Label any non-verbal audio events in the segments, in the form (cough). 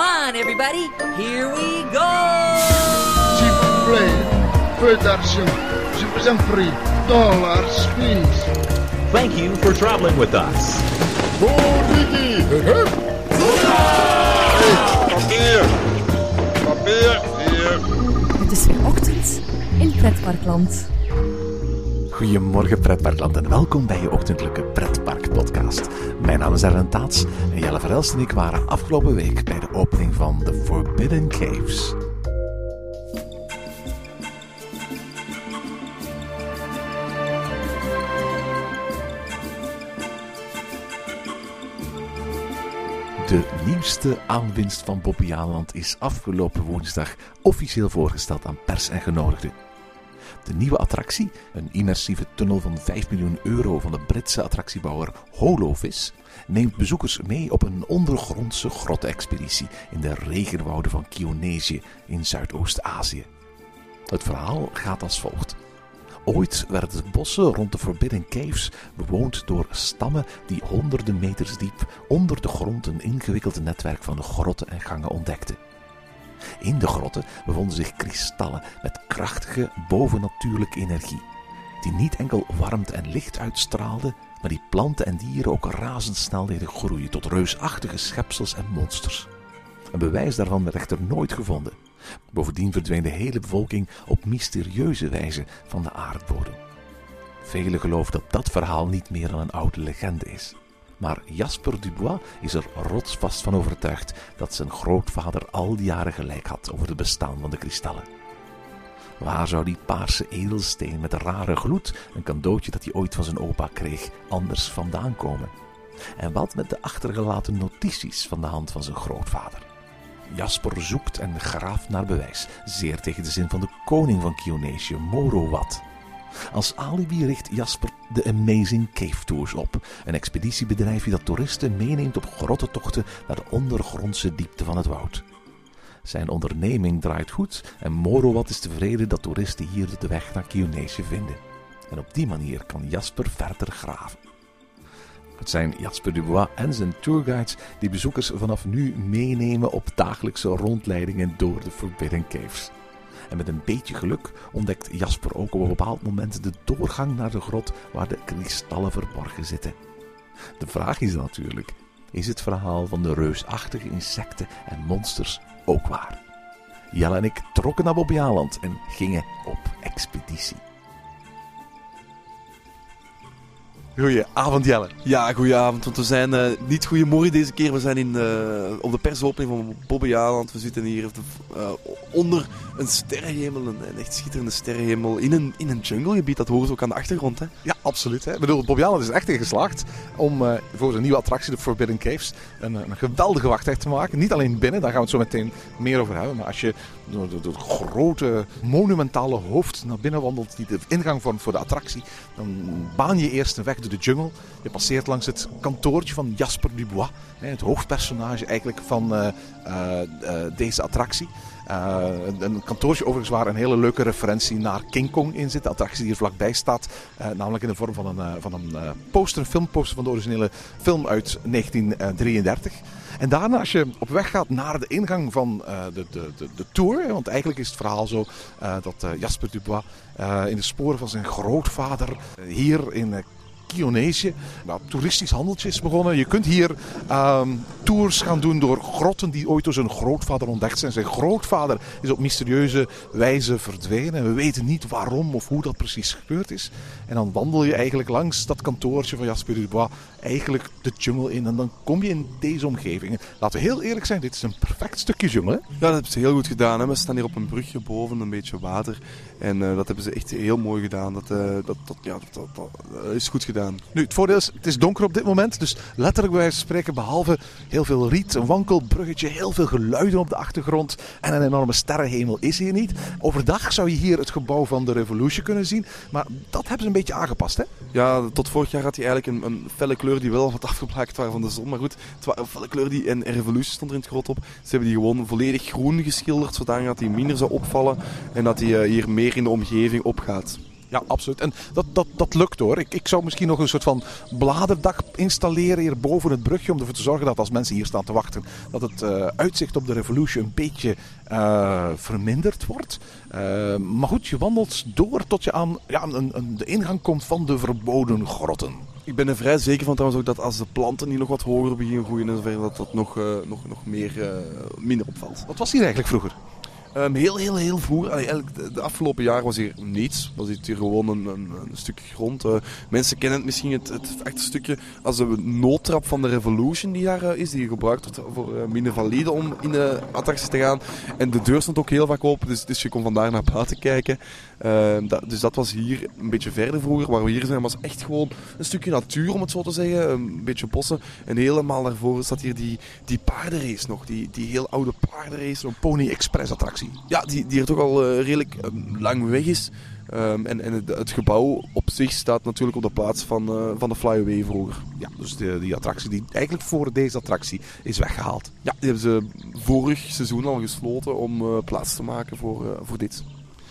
Come on, everybody. Here we go. S'il vous plaît, peu d'argent. Je vous. Dollars, please. Thank you for traveling with us. Papier. Papier. Hier. Het is weer ochtend in Pretparkland. Goedemorgen pretparkland en welkom bij je ochtendelijke pretpark podcast. Mijn naam is Erwin Taats en Jelle Verelst en ik waren afgelopen week bij de opening van The Forbidden Caves. De nieuwste aanwinst van Bobbejaanland is afgelopen woensdag officieel voorgesteld aan pers en genodigden. De nieuwe attractie, een immersieve tunnel van 5 miljoen euro van de Britse attractiebouwer Holovis, neemt bezoekers mee op een ondergrondse grotexpeditie in de regenwouden van Kionnesië in Zuidoost-Azië. Het verhaal gaat als volgt. Ooit werden de bossen rond de Forbidden Caves bewoond door stammen die honderden meters diep onder de grond een ingewikkeld netwerk van grotten en gangen ontdekten. In de grotten bevonden zich kristallen met krachtige bovennatuurlijke energie, die niet enkel warmte en licht uitstraalden, maar die planten en dieren ook razendsnel deden groeien tot reusachtige schepsels en monsters. Een bewijs daarvan werd echter nooit gevonden. Bovendien verdween de hele bevolking op mysterieuze wijze van de aardbodem. Velen geloven dat dat verhaal niet meer dan een oude legende is. Maar Jasper Dubois is er rotsvast van overtuigd dat zijn grootvader al die jaren gelijk had over het bestaan van de kristallen. Waar zou die paarse edelsteen met een rare gloed, een cadeautje dat hij ooit van zijn opa kreeg, anders vandaan komen? En wat met de achtergelaten notities van de hand van zijn grootvader? Jasper zoekt en graaft naar bewijs, zeer tegen de zin van de koning van Kionnesië, Morowat. Als alibi richt Jasper de Amazing Cave Tours op, een expeditiebedrijfje dat toeristen meeneemt op grottentochten naar de ondergrondse diepte van het woud. Zijn onderneming draait goed en Morowat is tevreden dat toeristen hier de weg naar Kionnesië vinden. En op die manier kan Jasper verder graven. Het zijn Jasper Dubois en zijn tourguides die bezoekers vanaf nu meenemen op dagelijkse rondleidingen door de Forbidden Caves. En met een beetje geluk ontdekt Jasper ook op een bepaald moment de doorgang naar de grot waar de kristallen verborgen zitten. De vraag is natuurlijk: is het verhaal van de reusachtige insecten en monsters ook waar? Jelle en ik trokken naar Bobbejaanland en gingen op expeditie. Goedenavond Jelle. Ja, goedenavond. Want we zijn uh, niet goedemorgen deze keer. We zijn in, uh, op de persopening van Bobbejaanland. We zitten hier uh, onder een sterrenhemel, een, een, echt schitterende sterrenhemel. In een, in een junglegebied, dat horen ze ook aan de achtergrond. Hè? Ja, absoluut. Hè. Ik bedoel, Bobbejaanland is echt in geslaagd om voor zijn nieuwe attractie, de Forbidden Caves, een, een geweldige wachttijd te maken. Niet alleen binnen, daar gaan we het zo meteen meer over hebben. Maar als je door, door, door het grote, monumentale hoofd naar binnen wandelt, die de ingang vormt voor de attractie, dan baan je eerst een weg de jungle. Je passeert langs het kantoortje van Jasper Dubois, het hoofdpersonage eigenlijk van uh, uh, uh, deze attractie. een kantoortje overigens waar een hele leuke referentie naar King Kong in zit. De attractie die hier vlakbij staat. namelijk in de vorm van een, van een poster, een filmposter van de originele film uit 1933. En daarna, als je op weg gaat naar de ingang van de, de, de, de, tour, want eigenlijk is het verhaal zo dat Jasper Dubois in de sporen van zijn grootvader hier in Kionnesië. Nou, toeristisch handeltje is begonnen. Je kunt hier um, tours gaan doen door grotten die ooit door zijn grootvader ontdekt zijn. Zijn grootvader is op mysterieuze wijze verdwenen. We weten niet waarom of hoe dat precies gebeurd is. En dan wandel je eigenlijk langs dat kantoortje van Jasper Dubois eigenlijk de jungle in. En dan kom je in deze omgeving. Laten we heel eerlijk zijn, dit is een perfect stukje jungle. Ja, dat hebben ze heel goed gedaan. Hè? We staan hier op een brugje boven, een beetje water. En uh, dat hebben ze echt heel mooi gedaan. Dat, uh, dat, dat, ja, dat, dat, dat is goed gedaan. Nu, het voordeel is, het is donker op dit moment. Dus letterlijk bij wijze spreken, behalve heel veel riet, een wankelbruggetje, heel veel geluiden op de achtergrond en een enorme sterrenhemel is hier niet. Overdag zou je hier het gebouw van de Revolution kunnen zien. Maar dat hebben ze een beetje aangepast, hè? Ja, tot vorig jaar had hij eigenlijk een, een felle kleur die wel wat afgeplakt waren van de zon. Maar goed, het was een felle kleur die, en Revolution stond er in het grot op. Ze hebben die gewoon volledig groen geschilderd, zodat hij minder zou opvallen en dat hij uh, hier meer in de omgeving opgaat. Ja, absoluut. En dat, dat, dat lukt hoor. Ik, ik zou misschien nog een soort van bladerdak installeren hier boven het brugje. Om ervoor te zorgen dat als mensen hier staan te wachten, dat het eh, uitzicht op de Revolution een beetje eh, verminderd wordt. Eh, maar goed, je wandelt door tot je aan ja, een, een, de ingang komt van de verboden grotten. Ik ben er vrij zeker van trouwens ook dat als de planten hier nog wat hoger beginnen groeien en zover, dat dat nog, nog, nog meer, minder opvalt. Wat was hier eigenlijk vroeger? Ehm, heel, heel, heel vroeger. De, afgelopen jaren was hier niets. Was hier gewoon een, een, een stuk grond. Eh, mensen kennen het misschien het, het achterstukje als de noodtrap van de Revolution die daar eh, is. Die gebruikt wordt voor uh, minder valide om in de attracties te gaan. En de deur stond ook heel vaak open. Dus, dus je kon vandaar naar buiten kijken. Ehm, dus dat was hier een beetje verder vroeger. Waar we hier zijn was echt gewoon een stukje natuur om het zo te zeggen. Een beetje bossen. En helemaal daarvoor staat hier die, die paardenrace nog. Die, die heel oude paardenrace. Zo'n Pony Express attractie. Ja, die, die er toch al eh, redelijk eh, lang weg is. Ehm, en en het, het gebouw op zich staat natuurlijk op de plaats van, eh, van de Flyaway vroeger. Ja, dus de, die attractie die eigenlijk voor deze attractie is weggehaald. Ja, die hebben ze vorig seizoen al gesloten om eh, plaats te maken voor, voor dit.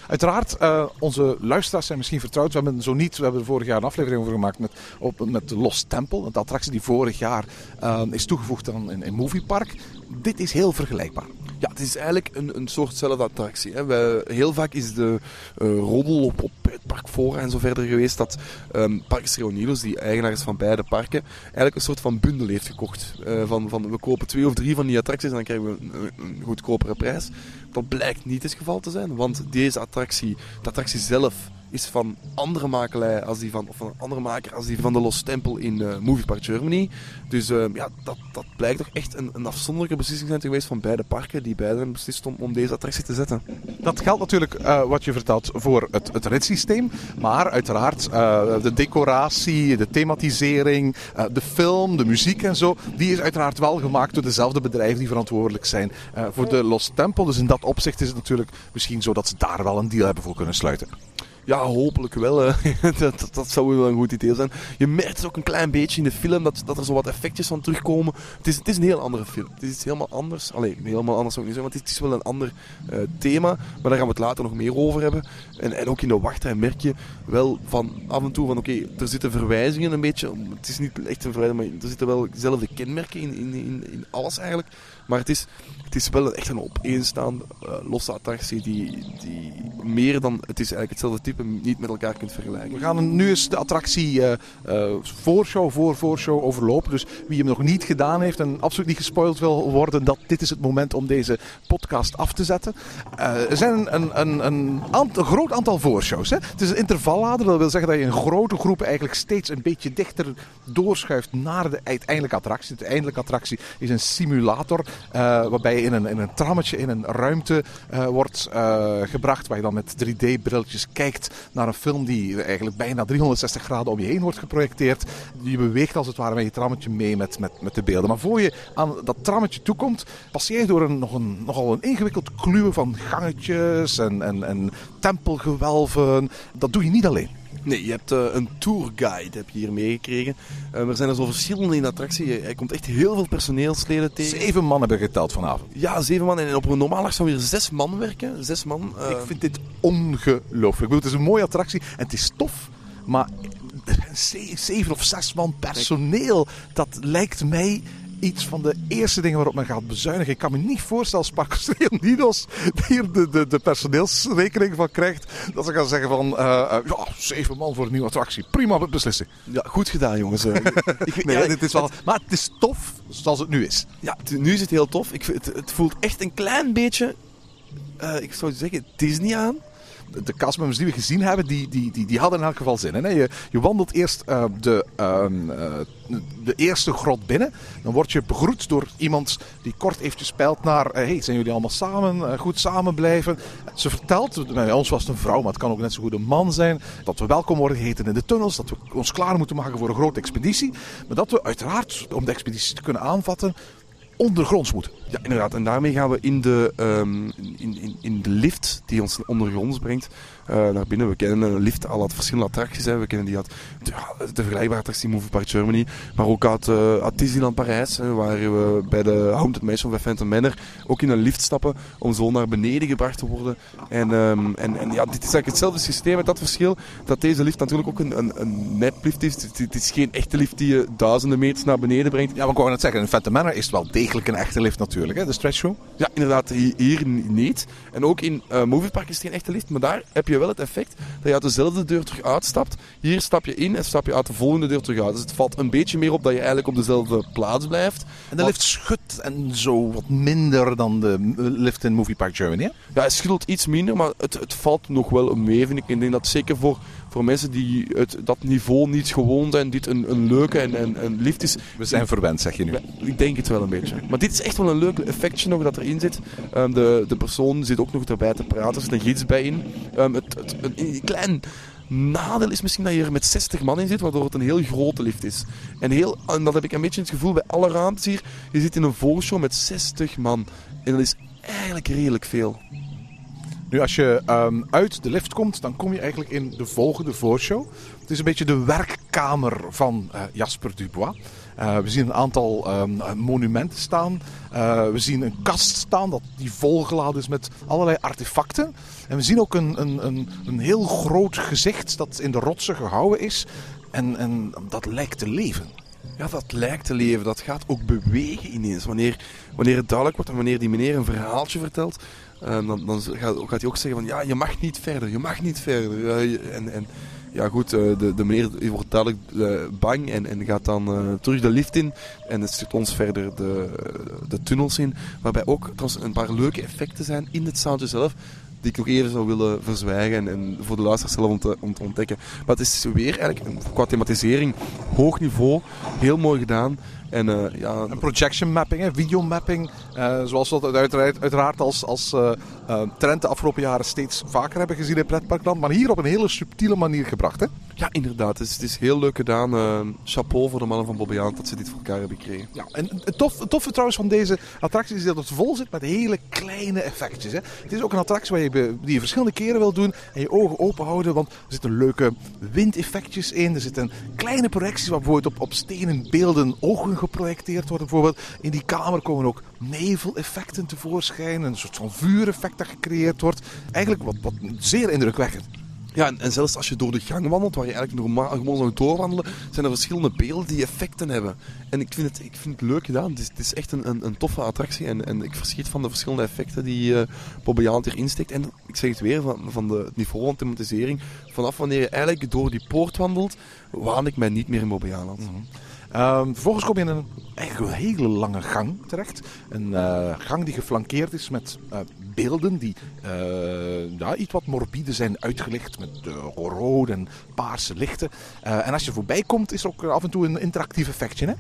Uiteraard, onze luisteraars zijn misschien vertrouwd. We hebben zo niet, we hebben er vorig jaar een aflevering over gemaakt met, op, met de Lost Temple. De attractie die vorig jaar eh, is toegevoegd aan in, in Movie Park. Dit is heel vergelijkbaar. Ja, het is eigenlijk een, een soortzelfde attractie. Hè. Wij, heel vaak is de eh, roddel op, op het park Fora en zo verder geweest dat um, Parks Reunidos, die eigenaar is van beide parken, eigenlijk een soort van bundel heeft gekocht. Eh, van, van we kopen twee of drie van die attracties en dan krijgen we een, een goedkopere prijs. Dat blijkt niet het geval te zijn, want deze attractie, de attractie zelf, is van andere makelij als die van, of van een andere maker als die van de Lost Temple in uh, Movie Park Germany. Dus uh, ja, dat, dat blijkt toch echt een, een afzonderlijke beslissing zijn geweest van beide parken, die beide beslist om, om deze attractie te zetten. Dat geldt natuurlijk, uh, wat je vertelt, voor het, het ritssysteem. Maar uiteraard de decoratie, de thematisering, de film, de muziek en zo, die is uiteraard wel gemaakt door dezelfde bedrijven die verantwoordelijk zijn voor de Lost Temple. Dus in dat opzicht is het natuurlijk misschien zo dat ze daar wel een deal hebben voor kunnen sluiten. Ja, hopelijk wel. (laughs) dat, dat, zou wel een goed idee zijn. Je merkt het ook een klein beetje in de film dat, dat er zo wat effectjes van terugkomen. Het is, het is een heel andere film. Het is helemaal anders. Allee, helemaal anders zou ik niet zeggen, want het is wel een ander uh, thema. Maar daar gaan we het later nog meer over hebben. En, en ook in de wachtrij merk je wel van af en toe van oké, er zitten verwijzingen een beetje. Het is niet echt een verwijzing, maar er zitten wel dezelfde kenmerken in, in, in alles eigenlijk. Maar het is, het is wel echt een opeenstaande uh, losse attractie die, die meer dan... Het is eigenlijk hetzelfde type, niet met elkaar kunt vergelijken. We gaan nu eens de attractie uh, voorshow voor voorshow overlopen. Dus wie hem nog niet gedaan heeft en absoluut niet gespoild wil worden, dat dit is het moment om deze podcast af te zetten. er zijn een, een, een, een, groot aantal voorshows. Hè? Het is een intervallader, dat wil zeggen dat je in grote groepen eigenlijk steeds een beetje dichter doorschuift naar de uiteindelijke attractie. De uiteindelijke attractie is een simulator. Uh, waarbij je in een, in een trammetje in een ruimte uh, wordt uh, gebracht. Waar je dan met 3D-brilletjes kijkt naar een film die eigenlijk bijna 360 graden om je heen wordt geprojecteerd. Je beweegt als het ware met je trammetje mee met, met, met de beelden. Maar voor je aan dat trammetje toekomt, passeer je door een, nog een, nogal een ingewikkeld kluwen van gangetjes en, en, en tempelgewelven. Dat doe je niet alleen. Nee, je hebt uh, een tourguide heb je hier meegekregen. Uh, er zijn er zo verschillende in de attractie. Er komt echt heel veel personeelsleden tegen. Zeven man hebben geteld vanavond. Ja, zeven man. En op een normaal dag zou weer zes man werken. Zes man. Uh... Ik vind dit ongelooflijk. Ik bedoel, het is een mooie attractie en het is tof. Maar zeven of zes man personeel, dat lijkt mij iets van de eerste dingen waarop men gaat bezuinigen. Ik kan me niet voorstellen als Parkers Reunidos hier de, de, de personeelsrekening van krijgt. Dat ze gaan zeggen van, uh, ja, zeven man voor een nieuwe attractie. Prima beslissing. Ja, goed gedaan jongens. (laughs) ik, nee, ja, dit is wel, maar het is tof zoals het nu is. Ja, nu is het heel tof. Ik, het, het voelt echt een klein beetje, uh, ik zou zeggen, Disney aan de castmembers die we gezien hebben, die, die, die, die hadden in elk geval zin? Je, je wandelt eerst uh, de, uh, de eerste grot binnen. Dan word je begroet door iemand die kort eventjes peilt naar... Uh, hey, zijn jullie allemaal samen? goed samen blijven? Ze vertelt, bij ons was het een vrouw, maar het kan ook net zo goed een man zijn... dat we welkom worden geheten in de tunnels. Dat we ons klaar moeten maken voor een grote expeditie. Maar dat we uiteraard, om de expeditie te kunnen aanvatten ondergronds moeten. Ja, inderdaad. En daarmee gaan we in de, ehm, in, in, in de lift die ons ondergronds brengt naar binnen. We kennen een lift al uit verschillende attracties. Hè. We kennen die uit de, de vergelijkbare attractie Movie Park Germany. Maar ook uit, uit Disneyland Parijs. Hè, waar we bij de Haunted Mansion van Phantom Manor ook in een lift stappen. Om zo naar beneden gebracht te worden. En, um, en, en ja, dit is eigenlijk hetzelfde systeem met dat verschil. Dat deze lift natuurlijk ook een, een, een neplift is. Het, is geen echte lift die je duizenden meters naar beneden brengt. Ja, maar ik wou net zeggen. In Phantom Manor is het wel degelijk een echte lift natuurlijk. Hè, de stretch room. Ja, inderdaad. Hier niet. En ook in uh, Movie Park is het geen echte lift. Maar daar heb je wel het effect dat je uit dezelfde deur terug uitstapt. Hier stap je in en stap je uit de volgende deur terug uit. Dus het valt een beetje meer op dat je eigenlijk op dezelfde plaats blijft. En de lift schudt en zo wat minder dan de lift in Movie Park Germany, hè? Ja, het schudt iets minder, maar het, het valt nog wel mee, vind ik. Ik denk dat zeker voor, voor mensen die het, dat niveau niet gewoon zijn, dit een, een leuke en lift is. We zijn verwend, zeg je nu. Ik denk het wel een beetje. Maar dit is echt wel een leuk effectje nog dat erin zit. Um, de, de persoon zit ook nog erbij te praten, er zit een gids bij in. Um, het, het, een klein nadeel is misschien dat je er met 60 man in zit, waardoor het een heel grote lift is. En, heel, en dat heb ik een beetje het gevoel bij alle ruimtes hier. Je zit in een voorshow met 60 man. En dat is eigenlijk redelijk veel. Nu, als je um, uit de lift komt, dan kom je eigenlijk in de volgende voorshow. Het is een beetje de werkkamer van uh, Jasper Dubois. Uh, we zien een aantal um, monumenten staan. Uh, we zien een kast staan dat die volgeladen is met allerlei artefacten. En we zien ook een, een, een, een heel groot gezicht dat in de rotsen gehouden is. En, en dat lijkt te leven. Ja, dat lijkt te leven. Dat gaat ook bewegen ineens. Wanneer, wanneer het duidelijk wordt en wanneer die meneer een verhaaltje vertelt, uh, dan, dan gaat, gaat, hij ook zeggen van ja, je mag niet verder, je mag niet verder. En, en ja goed, uh, de, de meneer wordt duidelijk bang en, en gaat dan terug de lift in en het stuurt ons verder de, de tunnels in. Waarbij ook een paar leuke effecten zijn in het soundje zelf die ik nog even zou willen verzwijgen en, en voor de luisteraars zelf om te, ontdekken. Maar het is weer eigenlijk qua thematisering hoog niveau, heel mooi gedaan. En, uh, ja, een projection mapping, videomapping, uh, zoals we dat uiteraard, als, als uh, trend de afgelopen jaren steeds vaker hebben gezien in pretparkland. Maar hier op een hele subtiele manier gebracht. Hè? Ja, inderdaad. Het is, het is heel leuk gedaan. chapeau voor de mannen van Bobbejaand dat ze dit voor elkaar hebben gekregen. Ja, en het, tof, het toffe trouwens van deze attractie is dat het vol zit met hele kleine effectjes. Hè. Het is ook een attractie waar je, die je verschillende keren wil doen en je ogen open houden. Want er zitten leuke windeffectjes in. Er zitten kleine projecties waar bijvoorbeeld op, op stenen beelden ogen geprojecteerd worden. Bijvoorbeeld in die kamer komen ook neveleffecten tevoorschijn. Een soort van vuureffect dat gecreëerd wordt. Eigenlijk wat, wat zeer indrukwekkend. Ja, en, zelfs als je door de gang wandelt, waar je eigenlijk normaal gewoon zou doorwandelen, zijn er verschillende beelden die effecten hebben. En ik vind het, ik vind het leuk gedaan. Het is, het is echt een, een, een, toffe attractie. En, en ik verschiet van de verschillende effecten die uh, Bobby Jaan hier insteekt. En ik zeg het weer, van, van de, het niveau van thematisering. Vanaf wanneer je eigenlijk door die poort wandelt, waan ik mij niet meer in Bobby Jaan. Mm -hmm. Um, vervolgens kom je in een, eigenlijk een hele lange gang terecht. Een uh, gang die geflankeerd is met uh, beelden die uh, ja, iets wat morbide zijn uitgelicht met rode en paarse lichten. en als je voorbij komt is er ook af en toe een interactief effectje. Hè?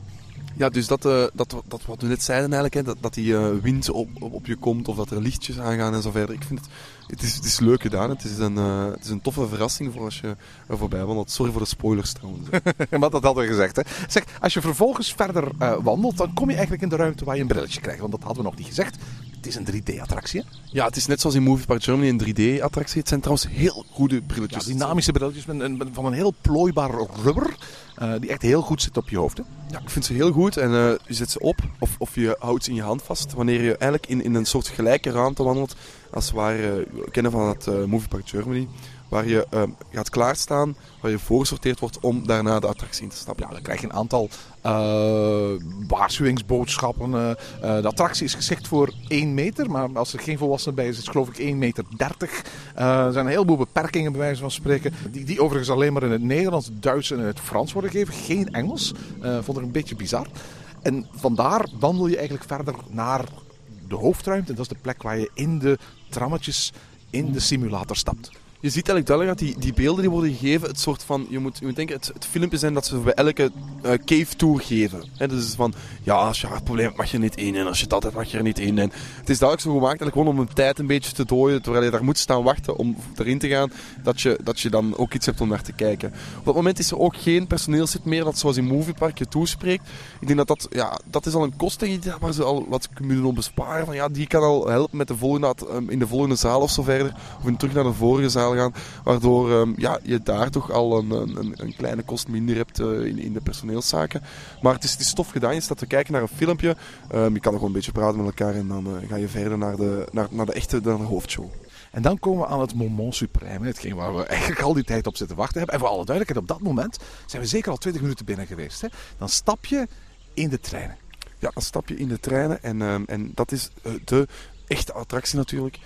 Ja, dus dat, dat, dat wat we net zeiden eigenlijk, hè, dat, die wind op, op, op, je komt of dat er lichtjes aangaan en zo verder. Ik vind het, het is, het is leuk gedaan. Het is, een, uh, het is een toffe verrassing voor als je er voorbij wandelt. Sorry voor de spoilers trouwens. (laughs) maar dat hadden we gezegd. Hè. Zeg, als je vervolgens verder wandelt, dan kom je eigenlijk in de ruimte waar je een brilletje krijgt. Want dat hadden we nog niet gezegd. Het is een 3D-attractie. Ja, het is net zoals in Movie Park Germany een 3D-attractie. Het zijn trouwens heel goede brilletjes. Ja, dynamische brilletjes van een heel plooibaar rubber. Uh, die echt heel goed zit op je hoofd. Hè? Ja, ik vind ze heel goed. En uh, je zet ze op of, of je houdt ze in je hand vast. Wanneer je eigenlijk in, in een soort gelijke ruimte wandelt als waar uh, we kennen van het Movie Park Germany. Waar je gaat klaarstaan, waar je voorgesorteerd wordt om daarna de attractie in te stappen. Ja, dan krijg je een aantal uh, waarschuwingsboodschappen. Uh, uh, de attractie is geschikt voor 1 meter, maar als er geen volwassenen bij is, is het geloof ik 1 meter 30. er zijn een heleboel beperkingen bij wijze van spreken, die, die overigens alleen maar in het Nederlands, Duits en het Frans worden gegeven. Geen Engels. vond ik een beetje bizar. En vandaar wandel je eigenlijk verder naar de hoofdruimte. En dat is de plek waar je in de trammetjes in de simulator stapt. Je ziet eigenlijk duidelijk dat die, die beelden die worden gegeven, het soort van, je moet, je moet denken, het, het filmpje zijn dat ze bij elke eh, cave tour geven. Dus van, ja, als je hartprobleem hebt, mag je er niet in en als je dat hebt, mag je er niet in. En het is duidelijk zo gemaakt, eigenlijk gewoon om de tijd een beetje te dooien, terwijl je daar moet staan wachten om erin te gaan, dat je, dat je dan ook iets hebt om naar te kijken. Op dat moment is er ook geen personeelszit meer dat zoals in Moviepark je toespreekt. Ik denk dat dat, ja, dat is al een kost denk ik, waar ze al wat kunnen besparen. Van, ja, die kan al helpen met de volgende, ehm, in de volgende zaal of zo verder, of in, terug naar de vorige zaal gaan. Waardoor ehm, ja, je daar toch al een, een, een kleine kost minder hebt eh, in, in de personeelszaken. Maar het is, het is tof gedaan. Je staat te kijken naar een filmpje. Ehm, je kan nog een beetje praten met elkaar en dan eh, ga je verder naar de, naar, naar de echte naar de hoofdshow. En dan komen we aan het moment supreme, hetgeen waar we (laughs) eigenlijk al die tijd op zitten wachten hebben. En voor alle duidelijkheid, op dat moment zijn we zeker al 20 minuten binnen geweest. Hè? Dan stap je in de treinen. Ja, dan stap je in de treinen en, ehm, en dat is eh, de echte attractie natuurlijk.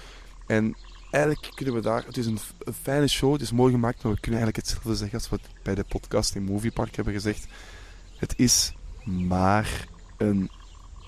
En eigenlijk kunnen we daar... Het is een, fijne show, het is mooi gemaakt, maar we kunnen eigenlijk hetzelfde zeggen als we bij de podcast in Moviepark hebben gezegd. Het is maar een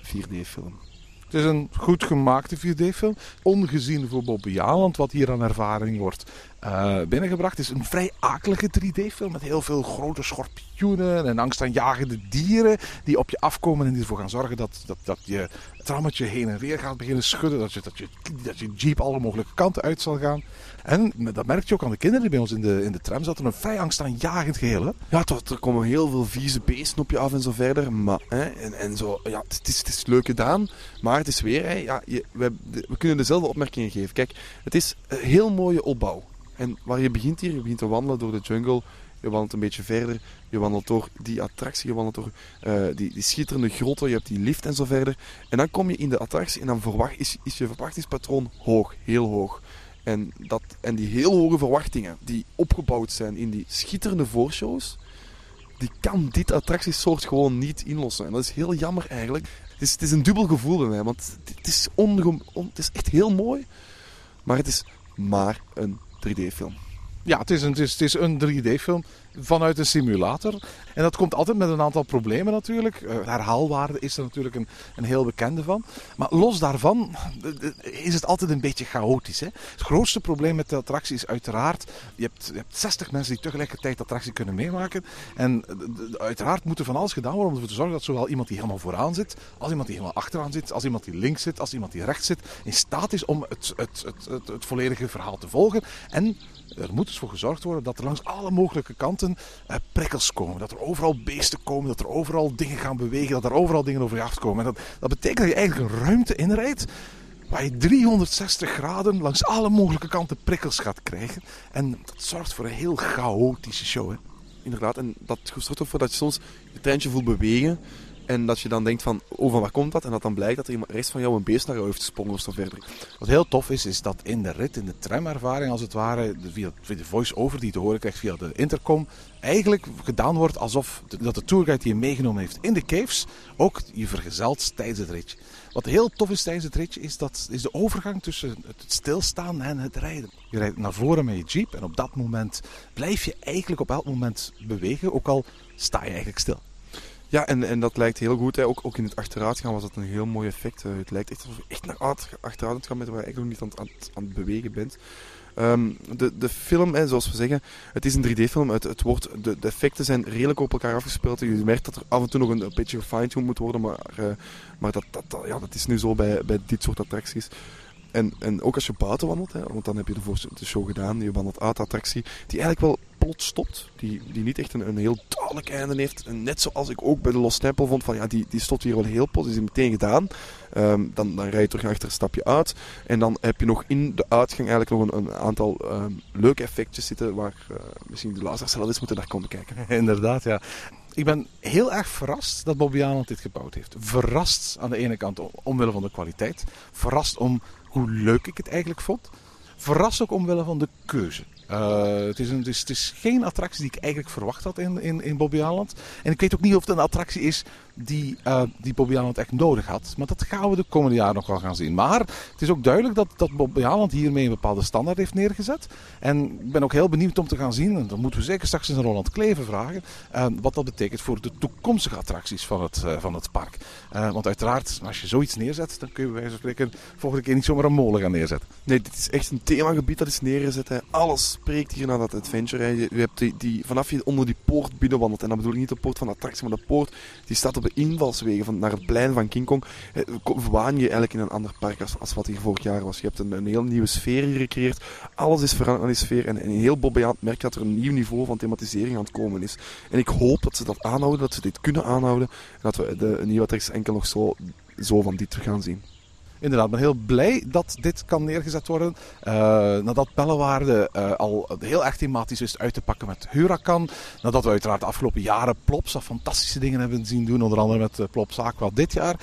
4D-film. Het is een goed gemaakte 4D-film. Ongezien voor Bobby Aland, wat hier aan ervaring wordt eh, binnengebracht. Is een vrij akelige 3D-film met heel veel grote schorpioenen en angstaanjagende dieren die op je afkomen en die ervoor gaan zorgen dat, dat, dat je trammetje heen en weer gaat beginnen schudden. Dat je, dat, je, dat je jeep alle mogelijke kanten uit zal gaan. En dat merk je ook aan de kinderen die bij ons in de, in de tram zaten. Een vrij angstaanjagend geheel. Hè? Ja, er komen heel veel vieze beesten op je af en zo verder. Maar, hè, en, en zo, ja, het, is, het is leuk gedaan. Maar het is weer, hè, ja, je, we, we kunnen dezelfde opmerkingen geven. Kijk, het is een heel mooie opbouw. En waar je begint hier, je begint te wandelen door de jungle. Je wandelt een beetje verder. Je wandelt door die attractie. Je wandelt door eh, die, die schitterende grotten. Je hebt die lift en zo verder. En dan kom je in de attractie en dan verwacht, is, is je verwachtingspatroon hoog. Heel hoog. En, dat, en die heel hoge verwachtingen die opgebouwd zijn in die schitterende voorshows, die kan dit attractiesoort gewoon niet inlossen. En dat is heel jammer eigenlijk. Het is, het is een dubbel gevoel bij mij, want het is, het is echt heel mooi, maar het is maar een 3D-film. Ja, het is het is, het is een 3D-film vanuit een simulator. En dat komt altijd met een aantal problemen natuurlijk. Eh, herhaalwaarde is er natuurlijk een, een heel bekende van. Maar los daarvan is het altijd een beetje chaotisch. Hè? Het grootste probleem met de attractie is uiteraard... Je hebt, je hebt 60 mensen die tegelijkertijd de attractie kunnen meemaken. En uiteraard moet er van alles gedaan worden om ervoor te zorgen dat zowel iemand die helemaal vooraan zit... als iemand die helemaal achteraan zit, als iemand die links zit, als iemand die rechts zit... in staat is om het, het, het, het, het volledige verhaal te volgen. En er moet dus voor gezorgd worden dat er langs alle mogelijke kanten eh, prikkels komen. Dat er overal beesten komen, dat er overal dingen gaan bewegen, dat er overal dingen over je afkomen. En dat, dat betekent dat je eigenlijk een ruimte inrijdt waar je 360 graden langs alle mogelijke kanten prikkels gaat krijgen. En dat zorgt voor een heel chaotische show. Hè? Inderdaad, en dat zorgt ervoor dat je soms je treintje voelt bewegen. En dat je dan denkt van, oh, van waar komt dat? En dat dan blijkt dat er iemand rechts van jou een beest naar jou heeft gesprongen of zo verder. Wat heel tof is, is dat in de rit, in de tramervaring als het ware, via, via de voice-over die je te horen krijgt via de intercom, eigenlijk gedaan wordt alsof de, dat de tourguide die je meegenomen heeft in de caves ook je vergezelt tijdens het ritje. Wat heel tof is tijdens het ritje, is, dat, is de overgang tussen het stilstaan en het rijden. Je rijdt naar voren met je jeep en op dat moment blijf je eigenlijk op elk moment bewegen, ook al sta je eigenlijk stil. Ja, en, en dat lijkt heel goed. Hè. Ook, ook in het achteruitgaan was dat een heel mooi effect. Eh, het lijkt echt alsof je echt naar achter- achteruit aan gaan bent, waar je eigenlijk nog niet aan, aan, aan het bewegen bent. Ehm, de, de film, hè, zoals we zeggen, het is een 3D-film. Het, het wordt, de, de effecten zijn redelijk op elkaar afgespeeld. Je merkt dat er af en toe nog een, een beetje gefine-tuned moet worden, maar, eh, maar dat, dat, dat- ja, dat is nu zo bij, bij dit soort attracties. En, en ook als je buiten wandelt, hè, want dan heb je de, show gedaan, je wandelt uit attractie, die eigenlijk wel plots stopt. Die, die niet echt een, een heel duidelijk einde heeft. En net zoals ik ook bij de Lost Temple vond, van ja, die, die stopt hier wel heel plots, die is meteen gedaan. Ehm, dan, dan rij je terug achter, stap je uit. En dan heb je nog in de uitgang eigenlijk nog een, een aantal ehm, leuke effectjes zitten, waar eh, misschien de luisteraars zelf eens moeten naar komen kijken. (laughs) Inderdaad, ja. Ik ben heel erg verrast dat Bobby Aland dit gebouwd heeft. Verrast aan de ene kant om- omwille van de kwaliteit. Verrast om hoe leuk ik het eigenlijk vond. Verrast ook omwille van de keuze. Eh, het, is een, het, is, geen attractie die ik eigenlijk verwacht had in, in, in. En ik weet ook niet of het een attractie is die, uh, die Bobby echt nodig had. Maar dat gaan we de komende jaren nog wel gaan zien. Maar het is ook duidelijk dat, dat Bobby hiermee een bepaalde standaard heeft neergezet. En ik ben ook heel benieuwd om te gaan zien, en dat moeten we zeker straks in Roland Kleven vragen, uh, wat dat betekent voor de toekomstige attracties van het, uh, van het park. want uiteraard, als je zoiets neerzet, dan kun je bij wijze volgende keer niet zomaar een molen gaan neerzetten. Nee, dit is echt een themagebied dat is neergezet. Alles spreekt hier naar dat adventure. Hè. Je, hebt die, die, vanaf je onder die poort binnenwandelt, en dan bedoel ik niet de poort van de attractie, maar de poort die staat op invalswegen van, naar het plein van King Kong. Waan je eigenlijk in een ander park als, als wat hier vorig jaar was. Je hebt een, een heel nieuwe sfeer hier gecreëerd. Alles is veranderd aan die sfeer. En, en heel Bobbejaand merkt dat er een nieuw niveau van thematisering aan het komen is. En ik hoop dat ze dat aanhouden, dat ze dit kunnen aanhouden. En dat we de nieuwe attracties enkel nog zo, zo van dit gaan zien inderdaad, ben heel blij dat dit kan neergezet worden. Uh, nadat Bellewaarde uh, al heel erg thematisch wist uit te pakken met Huracan. Nadat we uiteraard de afgelopen jaren Plops fantastische dingen hebben zien doen. Onder andere met uh, Plops Aqua dit jaar.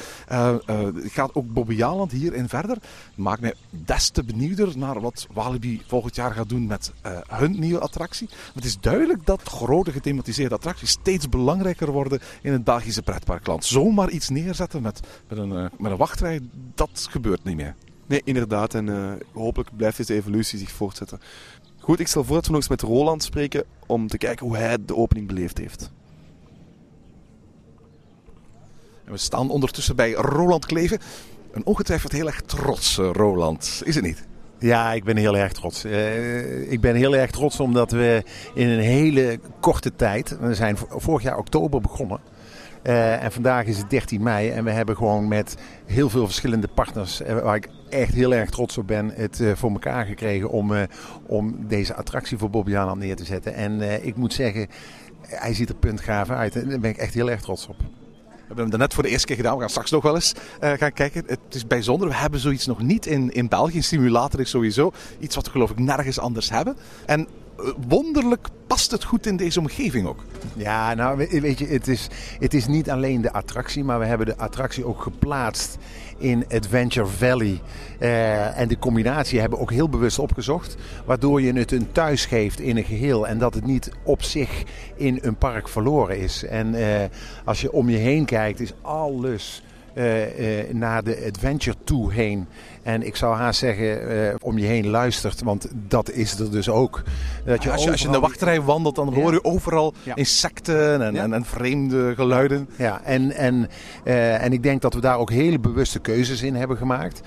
gaat ook Bobby Jaland hierin verder. Maakt mij des te benieuwder naar wat Walibi volgend jaar gaat doen met hun nieuwe attractie. het is duidelijk dat grote gethematiseerde attracties steeds belangrijker worden in het Belgische pretparkland. Zomaar iets neerzetten met, met, een, met een wachtrij, dat gebeurt niet meer. Nee, inderdaad. En uh, hopelijk blijft deze evolutie zich voortzetten. Goed, ik stel voor dat we nog eens met Roland spreken om te kijken hoe hij de opening beleefd heeft. En we staan ondertussen bij Roland Kleven. Een ongetwijfeld heel erg trots, uh, Roland. Is het niet? Ja, ik ben heel erg trots. Uh, ik ben heel erg trots omdat we in een hele korte tijd, we zijn vorig jaar oktober begonnen, uh, en vandaag is het 13 mei en we hebben gewoon met heel veel verschillende partners, uh, waar ik echt heel erg trots op ben, het uh, voor elkaar gekregen om, om deze attractie voor Bobby Aland neer te zetten. En ik moet zeggen, hij ziet er puntgaaf uit en daar ben ik echt heel erg trots op. We hebben hem net voor de eerste keer gedaan. We gaan straks nog wel eens gaan kijken. Het is bijzonder. We hebben zoiets nog niet in, in België. Een simulator is sowieso iets wat we geloof ik nergens anders hebben. En wonderlijk past het goed in deze omgeving ook. Ja, nou weet je, het is, het is niet alleen de attractie, maar we hebben de attractie ook geplaatst in Adventure Valley. Uh, en de combinatie hebben we ook heel bewust opgezocht. Waardoor je het een thuis geeft in een geheel. En dat het niet op zich in een park verloren is. En uh, als je om je heen kijkt, is alles uh, uh, naar de adventure toe heen. En ik zou haast zeggen, uh, om je heen luistert, want dat is er dus ook. Dat je als, je, als je in de wachtrij wandelt, dan hoor je overal ja. insecten en, ja. en, en, vreemde geluiden. Ja, en, en, en ik denk dat we daar ook hele bewuste keuzes in hebben gemaakt.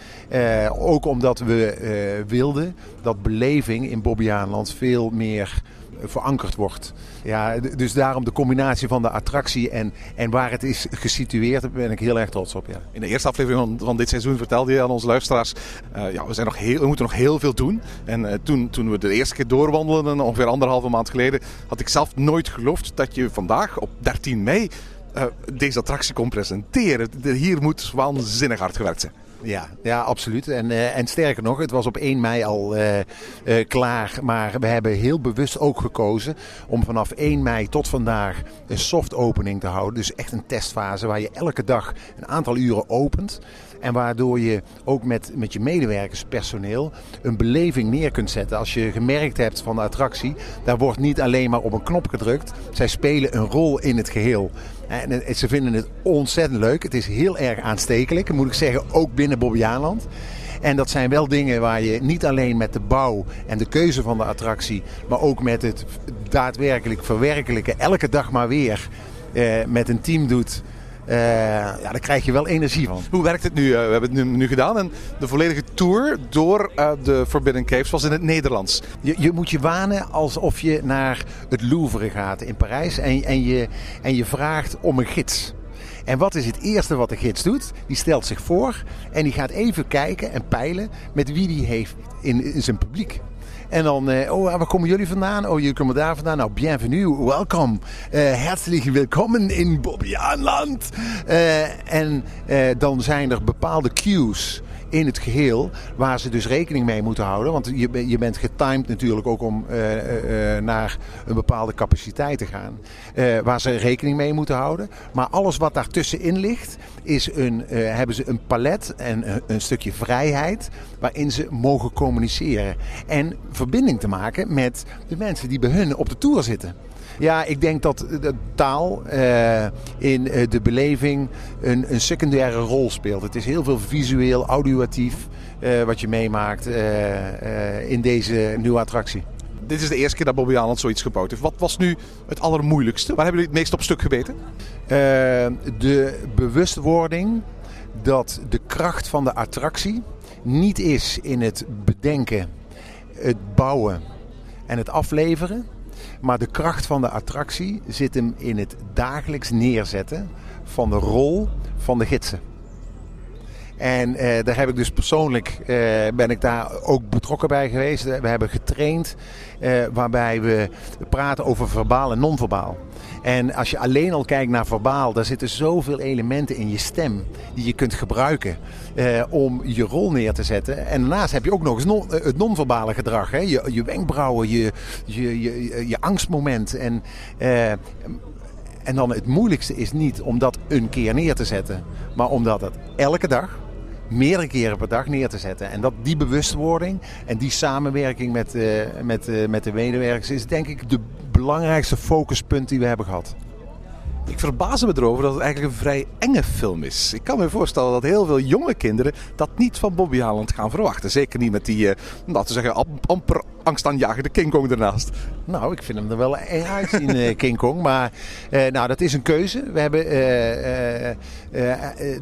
ook omdat we wilden dat beleving in Bobbejaanland veel meer verankerd wordt. Ja, dus daarom de combinatie van de attractie en, en waar het is gesitueerd, daar ben ik heel erg trots op. Ja. In de eerste aflevering van, dit seizoen vertelde je aan onze luisteraars, uh, ja, we, zijn nog heel, we moeten nog heel veel doen. En uh, toen, toen we de eerste keer doorwandelden, ongeveer anderhalve maand geleden, had ik zelf nooit geloofd dat je vandaag op 13 mei uh, deze attractie kon presenteren. Hier moet waanzinnig hard gewerkt zijn. Ja, ja absoluut. En, uh, en sterker nog, het was op 1 mei al uh, uh, klaar. Maar we hebben heel bewust ook gekozen om vanaf 1 mei tot vandaag een soft opening te houden. Dus echt een testfase waar je elke dag een aantal uren opent. En waardoor je ook met, met je medewerkerspersoneel een beleving neer kunt zetten. Als je gemerkt hebt van de attractie, daar wordt niet alleen maar op een knop gedrukt. Zij spelen een rol in het geheel. En ze vinden het ontzettend leuk. Het is heel erg aanstekelijk, moet ik zeggen, ook binnen Bobbejaanland. En dat zijn wel dingen waar je niet alleen met de bouw en de keuze van de attractie, maar ook met het daadwerkelijk verwerkelijken, elke dag maar weer eh, met een team doet. Uh, ja, daar krijg je wel energie van. Hoe werkt het nu? Uh, we hebben het nu, nu, gedaan. En de volledige tour door uh, de Forbidden Caves was in het Nederlands. Je, je, moet je wanen alsof je naar het Louvre gaat in Parijs. En, en, je, en je vraagt om een gids. En wat is het eerste wat de gids doet? Die stelt zich voor en die gaat even kijken en peilen met wie die heeft in, in zijn publiek. En dan, uh, oh, waar komen jullie vandaan? Oh, jullie komen daar vandaan. Nou, bienvenue, welkom. Uh, herzlich welkom in Bobbejaanland. Uh, en dan zijn er bepaalde cues in het geheel. Waar ze dus rekening mee moeten houden. Want je, je bent getimed natuurlijk ook om uh, uh, naar een bepaalde capaciteit te gaan. Waar ze rekening mee moeten houden. Maar alles wat daartussenin ligt, is een, hebben ze een palet en een, een stukje vrijheid. Waarin ze mogen communiceren. En verbinding te maken met de mensen die bij hun op de tour zitten. Ja, ik denk dat de taal uh, in uh, de beleving een, een, secundaire rol speelt. Het is heel veel visueel, audioatief uh, wat je meemaakt in deze nieuwe attractie. Dit is de eerste keer dat Bobby Aland zoiets gebouwd heeft. Wat was nu het allermoeilijkste? Waar hebben jullie het meest op stuk gebeten? de bewustwording dat de kracht van de attractie niet is in het bedenken, het bouwen en het afleveren. Maar de kracht van de attractie zit hem in het dagelijks neerzetten van de rol van de gidsen. En eh, daar heb ik dus persoonlijk eh, ben ik daar ook betrokken bij geweest. We hebben getraind eh, waarbij we praten over verbaal en non-verbaal. En als je alleen al kijkt naar verbaal, daar zitten zoveel elementen in je stem die je kunt gebruiken eh, om je rol neer te zetten. En daarnaast heb je ook nog eens non, eh, het non-verbale gedrag. Hè? Je, je wenkbrauwen, je, je, je, angstmoment. En, eh, en dan het moeilijkste is niet om dat een keer neer te zetten, maar om dat elke dag meerdere keren per dag neer te zetten. En dat die bewustwording en die samenwerking met, uh, met, uh, met de medewerkers is denk ik de belangrijkste focuspunt die we hebben gehad. Ik verbaas me erover dat het eigenlijk een vrij enge film is. Ik kan me voorstellen dat heel veel jonge kinderen dat niet van Bobby Haaland gaan verwachten. Zeker niet met die, uh, laten we zeggen, amper angstaanjagende King Kong ernaast. Nou, ik vind hem er wel eng uitzien, uh, (laughs) King Kong. Maar uh, nou, dat is een keuze. We hebben,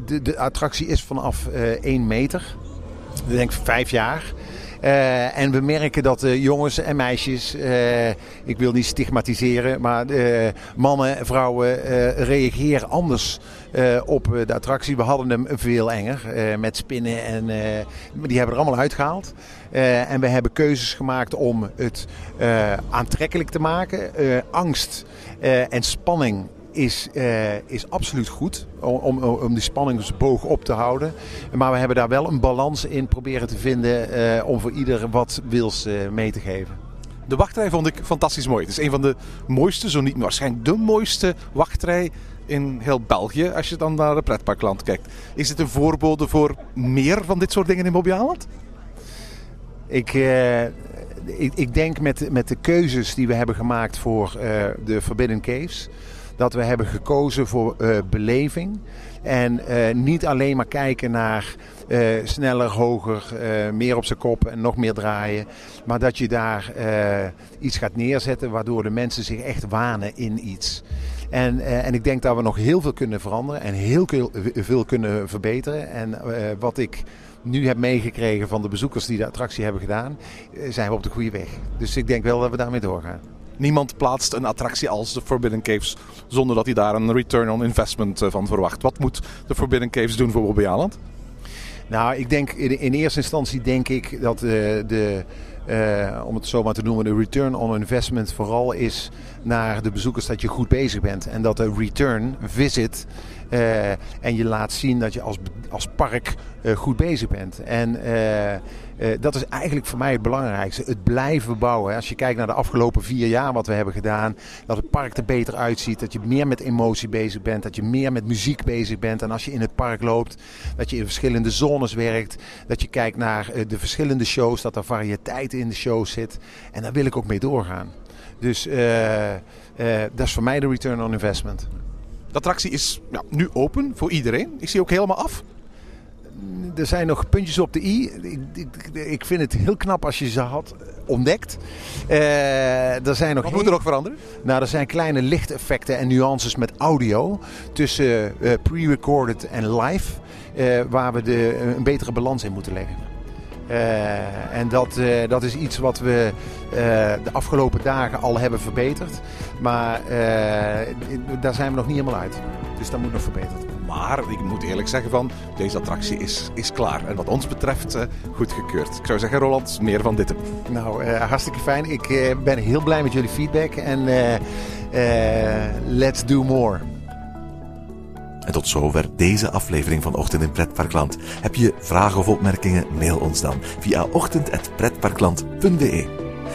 de, de attractie is vanaf 1 meter. Ik denk vijf jaar. Uh, en we merken dat uh, jongens en meisjes, uh, ik wil niet stigmatiseren, maar mannen en vrouwen reageren anders op de attractie. We hadden hem veel enger met spinnen en die hebben er allemaal uitgehaald. en we hebben keuzes gemaakt om het aantrekkelijk te maken. angst en spanning is, is absoluut goed om, om, die spanningsboog op te houden. Maar we hebben daar wel een balans in proberen te vinden om voor ieder wat wils mee te geven. De wachtrij vond ik fantastisch mooi. Het is een van de mooiste, zo niet waarschijnlijk de mooiste wachtrij in heel België. Als je dan naar de pretparkland kijkt. Is dit een voorbode voor meer van dit soort dingen in Mobialand? Ik, ik, ik, denk met, met de keuzes die we hebben gemaakt voor de Forbidden Caves dat we hebben gekozen voor uh, beleving. En niet alleen maar kijken naar sneller, hoger, meer op zijn kop en nog meer draaien. Maar dat je daar iets gaat neerzetten waardoor de mensen zich echt wanen in iets. En, en ik denk dat we nog heel veel kunnen veranderen en heel veel kunnen verbeteren. En wat ik nu heb meegekregen van de bezoekers die de attractie hebben gedaan, zijn we op de goede weg. Dus ik denk wel dat we daarmee doorgaan. Niemand plaatst een attractie als de Forbidden Caves zonder dat hij daar een return on investment eh, van verwacht. Wat moet de Forbidden Caves doen voor Bobby Aland? Nou, ik denk in, in eerste instantie denk ik dat de, de uh, om het zo maar te noemen, de return on investment vooral is naar de bezoekers dat je goed bezig bent. En dat de return visit uh, en je laat zien dat je als, als park uh, goed bezig bent. En dat is eigenlijk voor mij het belangrijkste. Het blijven bouwen. Als je kijkt naar de afgelopen vier jaar wat we hebben gedaan. Dat het park er beter uitziet. Dat je meer met emotie bezig bent. Dat je meer met muziek bezig bent. En als je in het park loopt. Dat je in verschillende zones werkt. Dat je kijkt naar uh, de verschillende shows. Dat er variëteit in de shows zit. En daar wil ik ook mee doorgaan. Dus uh, dat is voor mij de return on investment. De attractie is ja, nu open voor iedereen. Is die ook helemaal af? Er zijn nog puntjes op de i. Ik, ik, ik, vind het heel knap als je ze had ontdekt. Uh, er zijn nog Wat moet er nog veranderen? Nou, er zijn kleine lichteffecten en nuances met audio tussen uh, pre-recorded en live. Uh, waar we de, een betere balans in moeten leggen. Uh, en dat, uh, dat is iets wat we uh, de afgelopen dagen al hebben verbeterd. Maar daar zijn we nog niet helemaal uit. Dus dat moet nog verbeterd. Maar ik moet eerlijk zeggen van, deze attractie is, is klaar. En wat ons betreft goedgekeurd. Ik zou zeggen, Roland, meer van dit. Nou, hartstikke fijn. Ik ben heel blij met jullie feedback. En let's do more. En tot zover deze aflevering van Ochtend in Pretparkland. Heb je vragen of opmerkingen? Mail ons dan via ochtend.pretparkland.be.